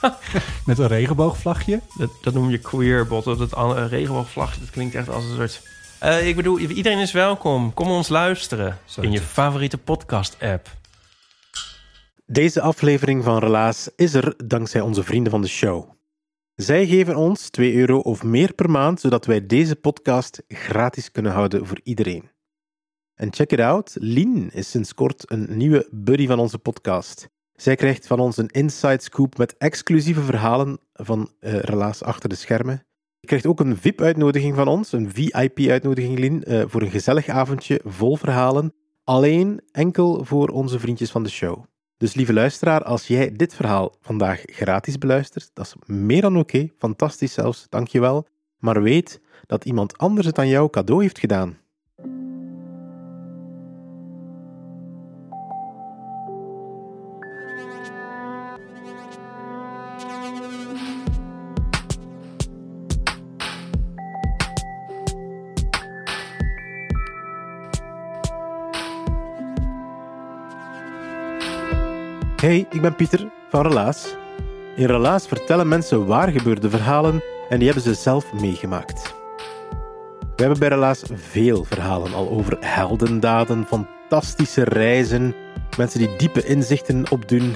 met een regenboogvlagje. Dat, dat noem je queerbot. Dat an- regenboogvlag, dat klinkt echt als een soort... Eh, ik bedoel, iedereen is welkom. Kom ons luisteren Zo in je favoriete podcast-app. Deze aflevering van Relaas is er dankzij onze vrienden van de show. Zij geven ons 2 euro of meer per maand, zodat wij deze podcast gratis kunnen houden voor iedereen. En check it out, Lien is sinds kort een nieuwe buddy van onze podcast. Zij krijgt van ons een inside scoop met exclusieve verhalen van eh, Relaas achter de schermen. Je krijgt ook een VIP-uitnodiging van ons, een VIP-uitnodiging, Lien, eh, voor een gezellig avondje vol verhalen. Alleen enkel voor onze vriendjes van de show. Dus lieve luisteraar, als jij dit verhaal vandaag gratis beluistert, dat is meer dan oké, fantastisch zelfs, dankjewel. Maar weet dat iemand anders het aan jou cadeau heeft gedaan. Hey, ik ben Pieter van Relaas. In Relaas vertellen mensen waar gebeurde verhalen en die hebben ze zelf meegemaakt. We hebben bij Relaas veel verhalen al over heldendaden, fantastische reizen, mensen die diepe inzichten opdoen.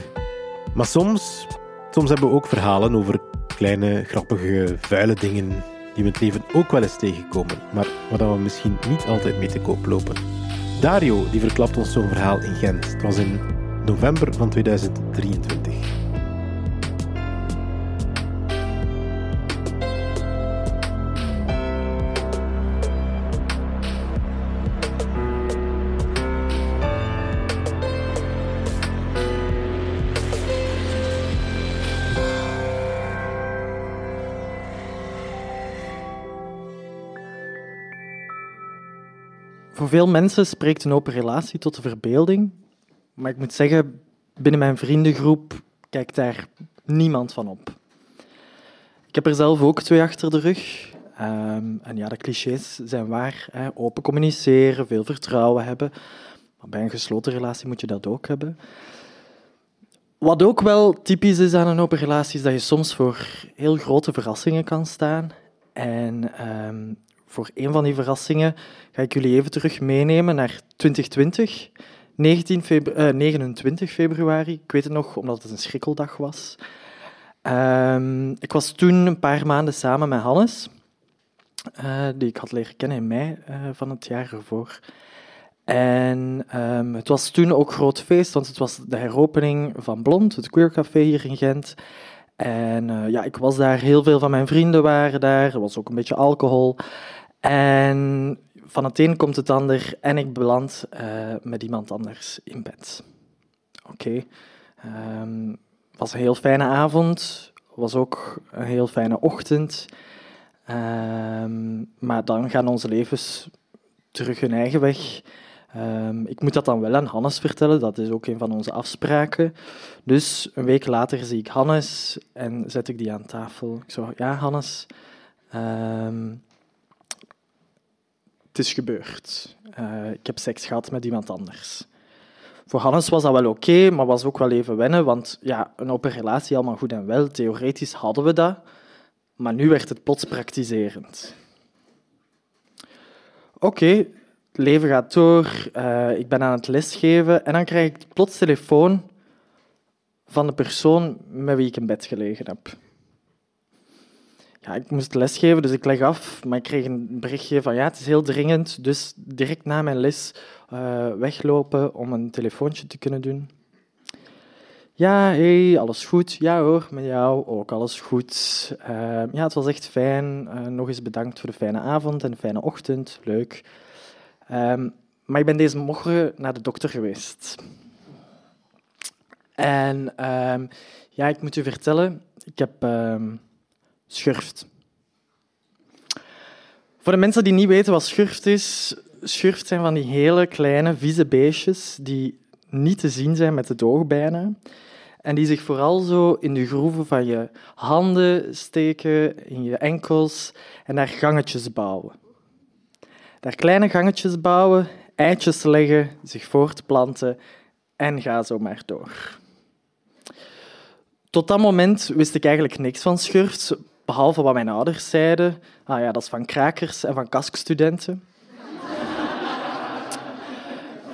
Maar soms, soms hebben we ook verhalen over kleine, grappige, vuile dingen die we het leven ook wel eens tegenkomen, maar waar we misschien niet altijd mee te koop lopen. Dario die verklapt ons zo'n verhaal in Gent. Het was in november van 2023. Voor veel mensen spreekt een open relatie tot de verbeelding. Maar ik moet zeggen, binnen mijn vriendengroep kijkt daar niemand van op. Ik heb er zelf ook twee achter de rug. Ehm, en ja, de clichés zijn waar. Hè. Open communiceren, veel vertrouwen hebben. Maar bij een gesloten relatie moet je dat ook hebben. Wat ook wel typisch is aan een open relatie, is dat je soms voor heel grote verrassingen kan staan. En ehm, voor een van die verrassingen ga ik jullie even terug meenemen naar 2020. 19 febru- eh, 29 februari, ik weet het nog, omdat het een schrikkeldag was. Ehm, ik was toen een paar maanden samen met Hannes, eh, die ik had leren kennen in mei eh, van het jaar ervoor. En ehm, het was toen ook groot feest, want het was de heropening van Blond, het queercafé hier in Gent. En ja, ik was daar, heel veel van mijn vrienden waren daar, er was ook een beetje alcohol. En van het een komt het ander en ik beland eh, met iemand anders in bed. Oké. Ehm, Het was een heel fijne avond, was ook een heel fijne ochtend. Ehm, maar dan gaan onze levens terug hun eigen weg. Ehm, ik moet dat dan wel aan Hannes vertellen, dat is ook een van onze afspraken. Dus een week later zie ik Hannes en zet ik die aan tafel. Ik zo, ja Hannes, ehm, het is gebeurd. Eh, ik heb seks gehad met iemand anders. Voor Hannes was dat wel oké, maar was ook wel even wennen, want ja, een open relatie, allemaal goed en wel. Theoretisch hadden we dat, maar nu werd het plots praktiserend. Oké, het leven gaat door, eh, ik ben aan het lesgeven en dan krijg ik plots telefoon van de persoon met wie ik in bed gelegen heb. Ja, ik moest lesgeven, dus ik leg af, maar ik kreeg een berichtje van ja, het is heel dringend, dus direct na mijn les eh, weglopen om een telefoontje te kunnen doen. Ja, hey, alles goed? Ja hoor, met jou ook alles goed. Eh, ja, het was echt fijn. Eh, nog eens bedankt voor de fijne avond en fijne ochtend. Leuk. Ehm, maar ik ben deze morgen naar de dokter geweest. En ehm, ja, ik moet u vertellen, ik heb ehm, schurft. Voor de mensen die niet weten wat schurft is, schurft zijn van die hele kleine, vieze beestjes die niet te zien zijn met de oog. En die zich vooral zo in de groeven van je handen steken, in je enkels en daar gangetjes bouwen. Daar kleine gangetjes bouwen, eitjes leggen, zich voortplanten en ga zo maar door. Tot dat moment wist ik eigenlijk niks van schurft, behalve wat mijn ouders zeiden. Ah ja, dat is van krakers en van kaskstudenten.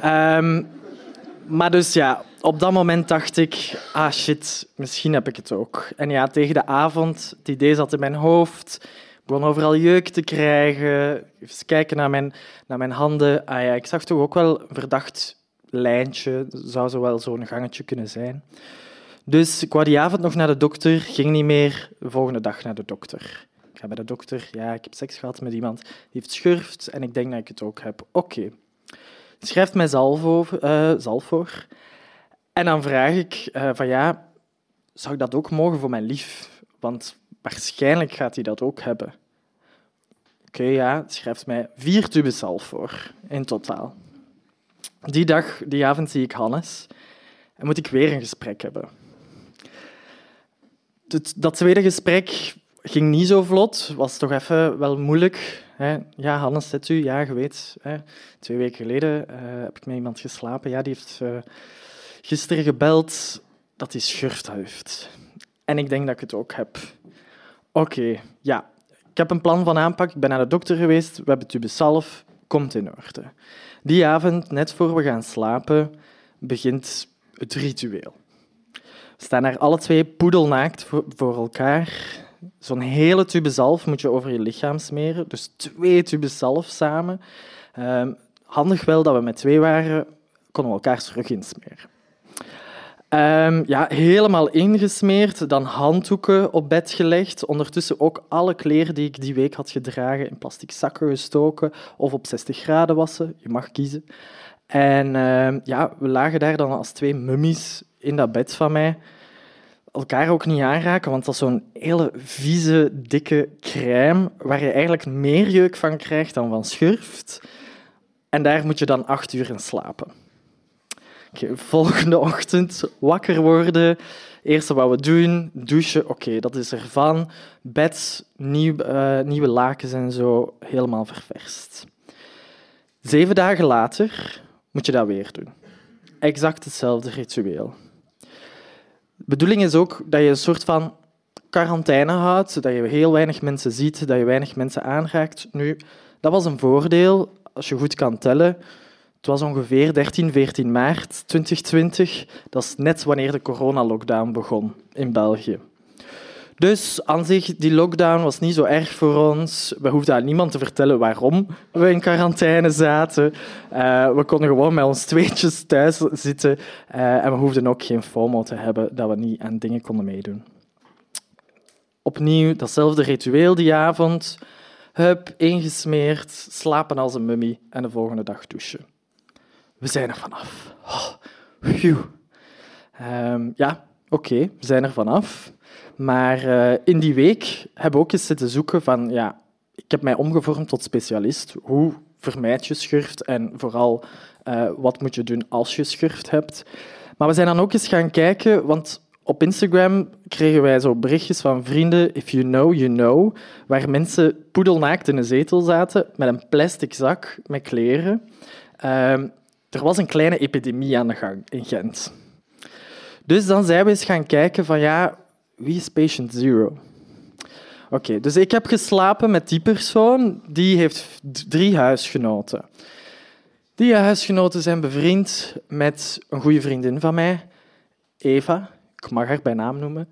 um, maar dus ja, op dat moment dacht ik, ah shit, misschien heb ik het ook. En ja, tegen de avond, het idee zat in mijn hoofd. Ik begon overal jeuk te krijgen. Even kijken naar mijn, naar mijn handen. Ah ja, ik zag toch ook wel een verdacht lijntje. Zou zo wel zo'n gangetje kunnen zijn. Dus ik wou die avond nog naar de dokter, ging niet meer. De volgende dag naar de dokter. Ik ga bij de dokter. Ja, ik heb seks gehad met iemand die heeft schurft en ik denk dat ik het ook heb. Oké. Okay. Schrijft mij zalf, over, zalf voor. En dan vraag ik uh, van ja, zou ik dat ook mogen voor mijn lief? Want waarschijnlijk gaat hij dat ook hebben. Oké, ja, schrijft mij vier tubes zalf voor in totaal. Die dag, die avond zie ik Hannes en moet ik weer een gesprek hebben. Dat tweede gesprek ging niet zo vlot, was toch even wel moeilijk. Ja, Hannes, zet u? Ja, je weet. Twee weken geleden uh, heb ik met iemand geslapen. Ja, die heeft uh, gisteren gebeld dat hij schurft heeft. En ik denk dat ik het ook heb. Oké, ja. Ik heb een plan van aanpak. Ik ben naar de dokter geweest. We hebben tubesalf. Komt in orde. Die avond, net voor we gaan slapen, begint het ritueel. Staan daar alle twee poedelnaakt voor, voor elkaar. Zo'n hele tube zalf moet je over je lichaam smeren. Dus twee tubes zalf samen. Um, handig wel dat we met twee waren, konden we elkaar rug insmeren. Um, ja, helemaal ingesmeerd, dan handdoeken op bed gelegd. Ondertussen ook alle kleren die ik die week had gedragen in plastic zakken gestoken of op 60 graden wassen. Je mag kiezen. En uh, ja, we lagen daar dan als twee mummies in dat bed van mij. Elkaar ook niet aanraken, want dat is zo'n hele vieze, dikke crème waar je eigenlijk meer jeuk van krijgt dan van schurft. En daar moet je dan acht uur in slapen. Volgende ochtend wakker worden. Eerste wat we doen, douchen. Oké, dat is ervan. Bed, nieuw, uh, nieuwe lakens en zo, helemaal ververst. Zeven dagen later moet je dat weer doen. Exact hetzelfde ritueel. Bedoeling is ook dat je een soort van quarantaine houdt, dat je heel weinig mensen ziet, dat je weinig mensen aanraakt. Nu, dat was een voordeel als je goed kan tellen. Het was ongeveer 13, 14 maart 2020. Dat is net wanneer de coronalockdown begon in België. Dus aan zich, die lockdown was niet zo erg voor ons. We hoefden aan niemand te vertellen waarom we in quarantaine zaten. Uh, we konden gewoon met ons tweetjes thuis zitten. Uh, en we hoefden ook geen FOMO te hebben dat we niet aan dingen konden meedoen. Opnieuw datzelfde ritueel die avond. Hup, ingesmeerd, slapen als een mummie en de volgende dag douchen. We zijn er vanaf. Oh, um, ja, oké, we zijn er vanaf. Maar uh, in die week hebben we ook eens zitten zoeken van, ja, ik heb mij omgevormd tot specialist. Hoe vermijd je schurft en vooral uh, wat moet je doen als je schurft hebt. Maar we zijn dan ook eens gaan kijken, want op Instagram kregen wij zo berichtjes van vrienden, if you know, you know, waar mensen poedelnaakt in een zetel zaten met een plastic zak met kleren. Uh, er was een kleine epidemie aan de gang in Gent. Dus dan zijn we eens gaan kijken van ja, wie is patient zero? Oké, dus ik heb geslapen met die persoon. Die heeft drie huisgenoten. Die huisgenoten zijn bevriend met een goede vriendin van mij, Eva. Ik mag haar bij naam noemen.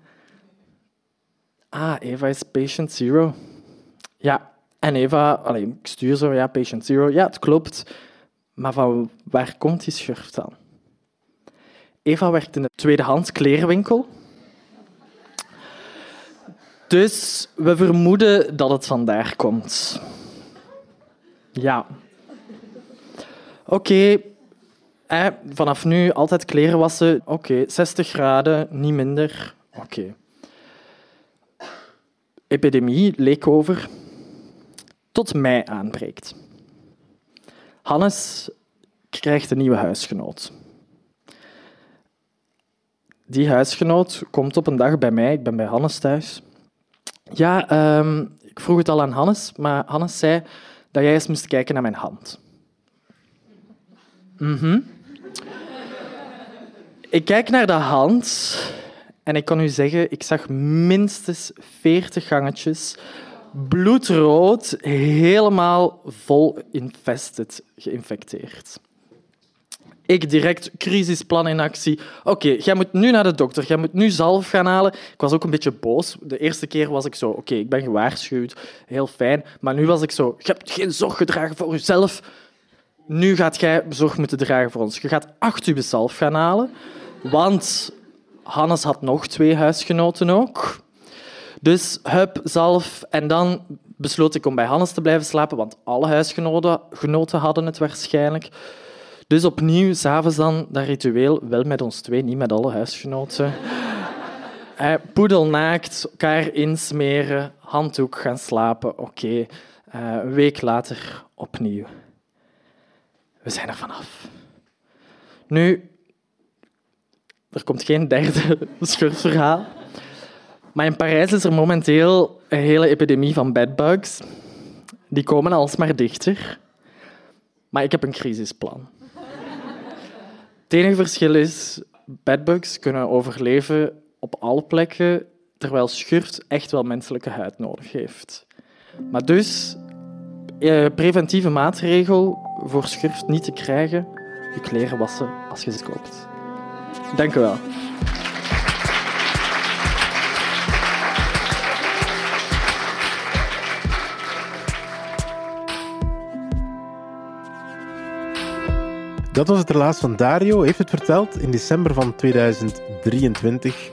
Ah, Eva is patient zero. Ja, en Eva, allez, ik stuur zo, ja, patient zero. Ja, het klopt. Maar van waar komt die schurft dan? Eva werkt in een tweedehands klerenwinkel. Dus we vermoeden dat het vandaar komt. Ja. Oké, okay. vanaf nu altijd kleren wassen. Oké, okay. 60 graden, niet minder. Oké. Epidemie leek over. tot mei aanbreekt. Hannes krijgt een nieuwe huisgenoot. Die huisgenoot komt op een dag bij mij, ik ben bij Hannes thuis. Ja, ehm, ik vroeg het al aan Hannes, maar Hannes zei dat jij eens moest kijken naar mijn hand. Mhm. Ik kijk naar de hand en ik kan u zeggen, ik zag minstens 40 gangetjes, bloedrood, helemaal vol infested, geïnfecteerd. Ik direct crisisplan in actie. Oké, jij moet nu naar de dokter. Jij moet nu zalf gaan halen. Ik was ook een beetje boos. De eerste keer was ik zo, oké, ik ben gewaarschuwd. Heel fijn. Maar nu was ik zo, je hebt geen zorg gedragen voor jezelf. Nu gaat jij zorg moeten dragen voor ons. Je gaat acht uur zalf gaan halen. Want Hannes had nog twee huisgenoten ook. Dus hup, zalf. En dan besloot ik om bij Hannes te blijven slapen, want alle huisgenoten genoten hadden het waarschijnlijk. Dus opnieuw, s'avonds dan, dat ritueel, wel met ons twee, niet met alle huisgenoten. Eh, poedelnaakt, elkaar insmeren, handdoek gaan slapen, oké. Eh, een week later opnieuw. We zijn er vanaf. Nu, er komt geen derde schurfverhaal. Maar in Parijs is er momenteel een hele epidemie van bedbugs. Die komen alsmaar dichter. Maar ik heb een crisisplan. Het enige verschil is, bedbugs kunnen overleven op alle plekken, terwijl schurft echt wel menselijke huid nodig heeft. Maar dus, eh, preventieve maatregel voor schurft niet te krijgen, je kleren wassen als je ze koopt. Dank u wel. Dat was het relaas van Dario. Heeft het verteld in december van 2023.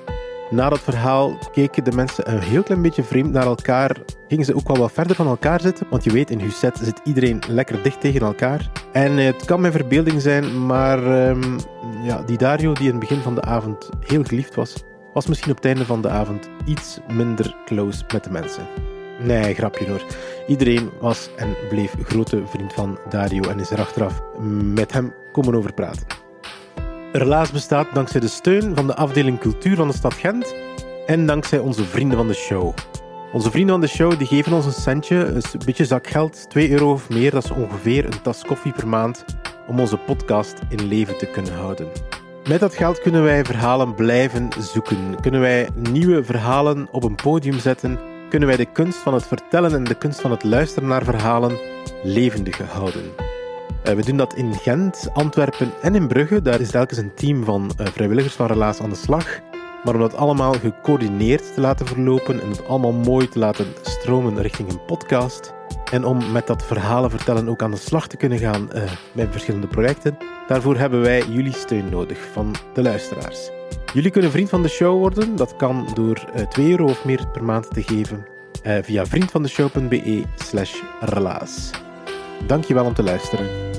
Na dat verhaal keken de mensen een heel klein beetje vreemd naar elkaar. Gingen ze ook wel wat verder van elkaar zitten. Want je weet, in Husset zit iedereen lekker dicht tegen elkaar. En het kan mijn verbeelding zijn, maar ehm, ja, die Dario die in het begin van de avond heel geliefd was, was misschien op het einde van de avond iets minder close met de mensen. Nee, grapje hoor. Iedereen was en bleef grote vriend van Dario en is er achteraf met hem komen over praten. Relaas bestaat dankzij de steun van de afdeling cultuur van de stad Gent en dankzij onze vrienden van de show. Onze vrienden van de show die geven ons een centje, een beetje zakgeld, 2 euro of meer, dat is ongeveer een tas koffie per maand, om onze podcast in leven te kunnen houden. Met dat geld kunnen wij verhalen blijven zoeken. Kunnen wij nieuwe verhalen op een podium zetten. Kunnen wij de kunst van het vertellen en de kunst van het luisteren naar verhalen levendig houden. Uh, we doen dat in Gent, Antwerpen en in Brugge. Daar is telkens een team van uh, vrijwilligers van Relaas aan de slag. Maar om dat allemaal gecoördineerd te laten verlopen en het allemaal mooi te laten stromen richting een podcast. En om met dat verhalen vertellen ook aan de slag te kunnen gaan uh, met verschillende projecten. Daarvoor hebben wij jullie steun nodig van de luisteraars. Jullie kunnen vriend van de show worden. Dat kan door 2 euro of meer per maand te geven via vriendvandeshow.be slash relaas. Dankjewel om te luisteren.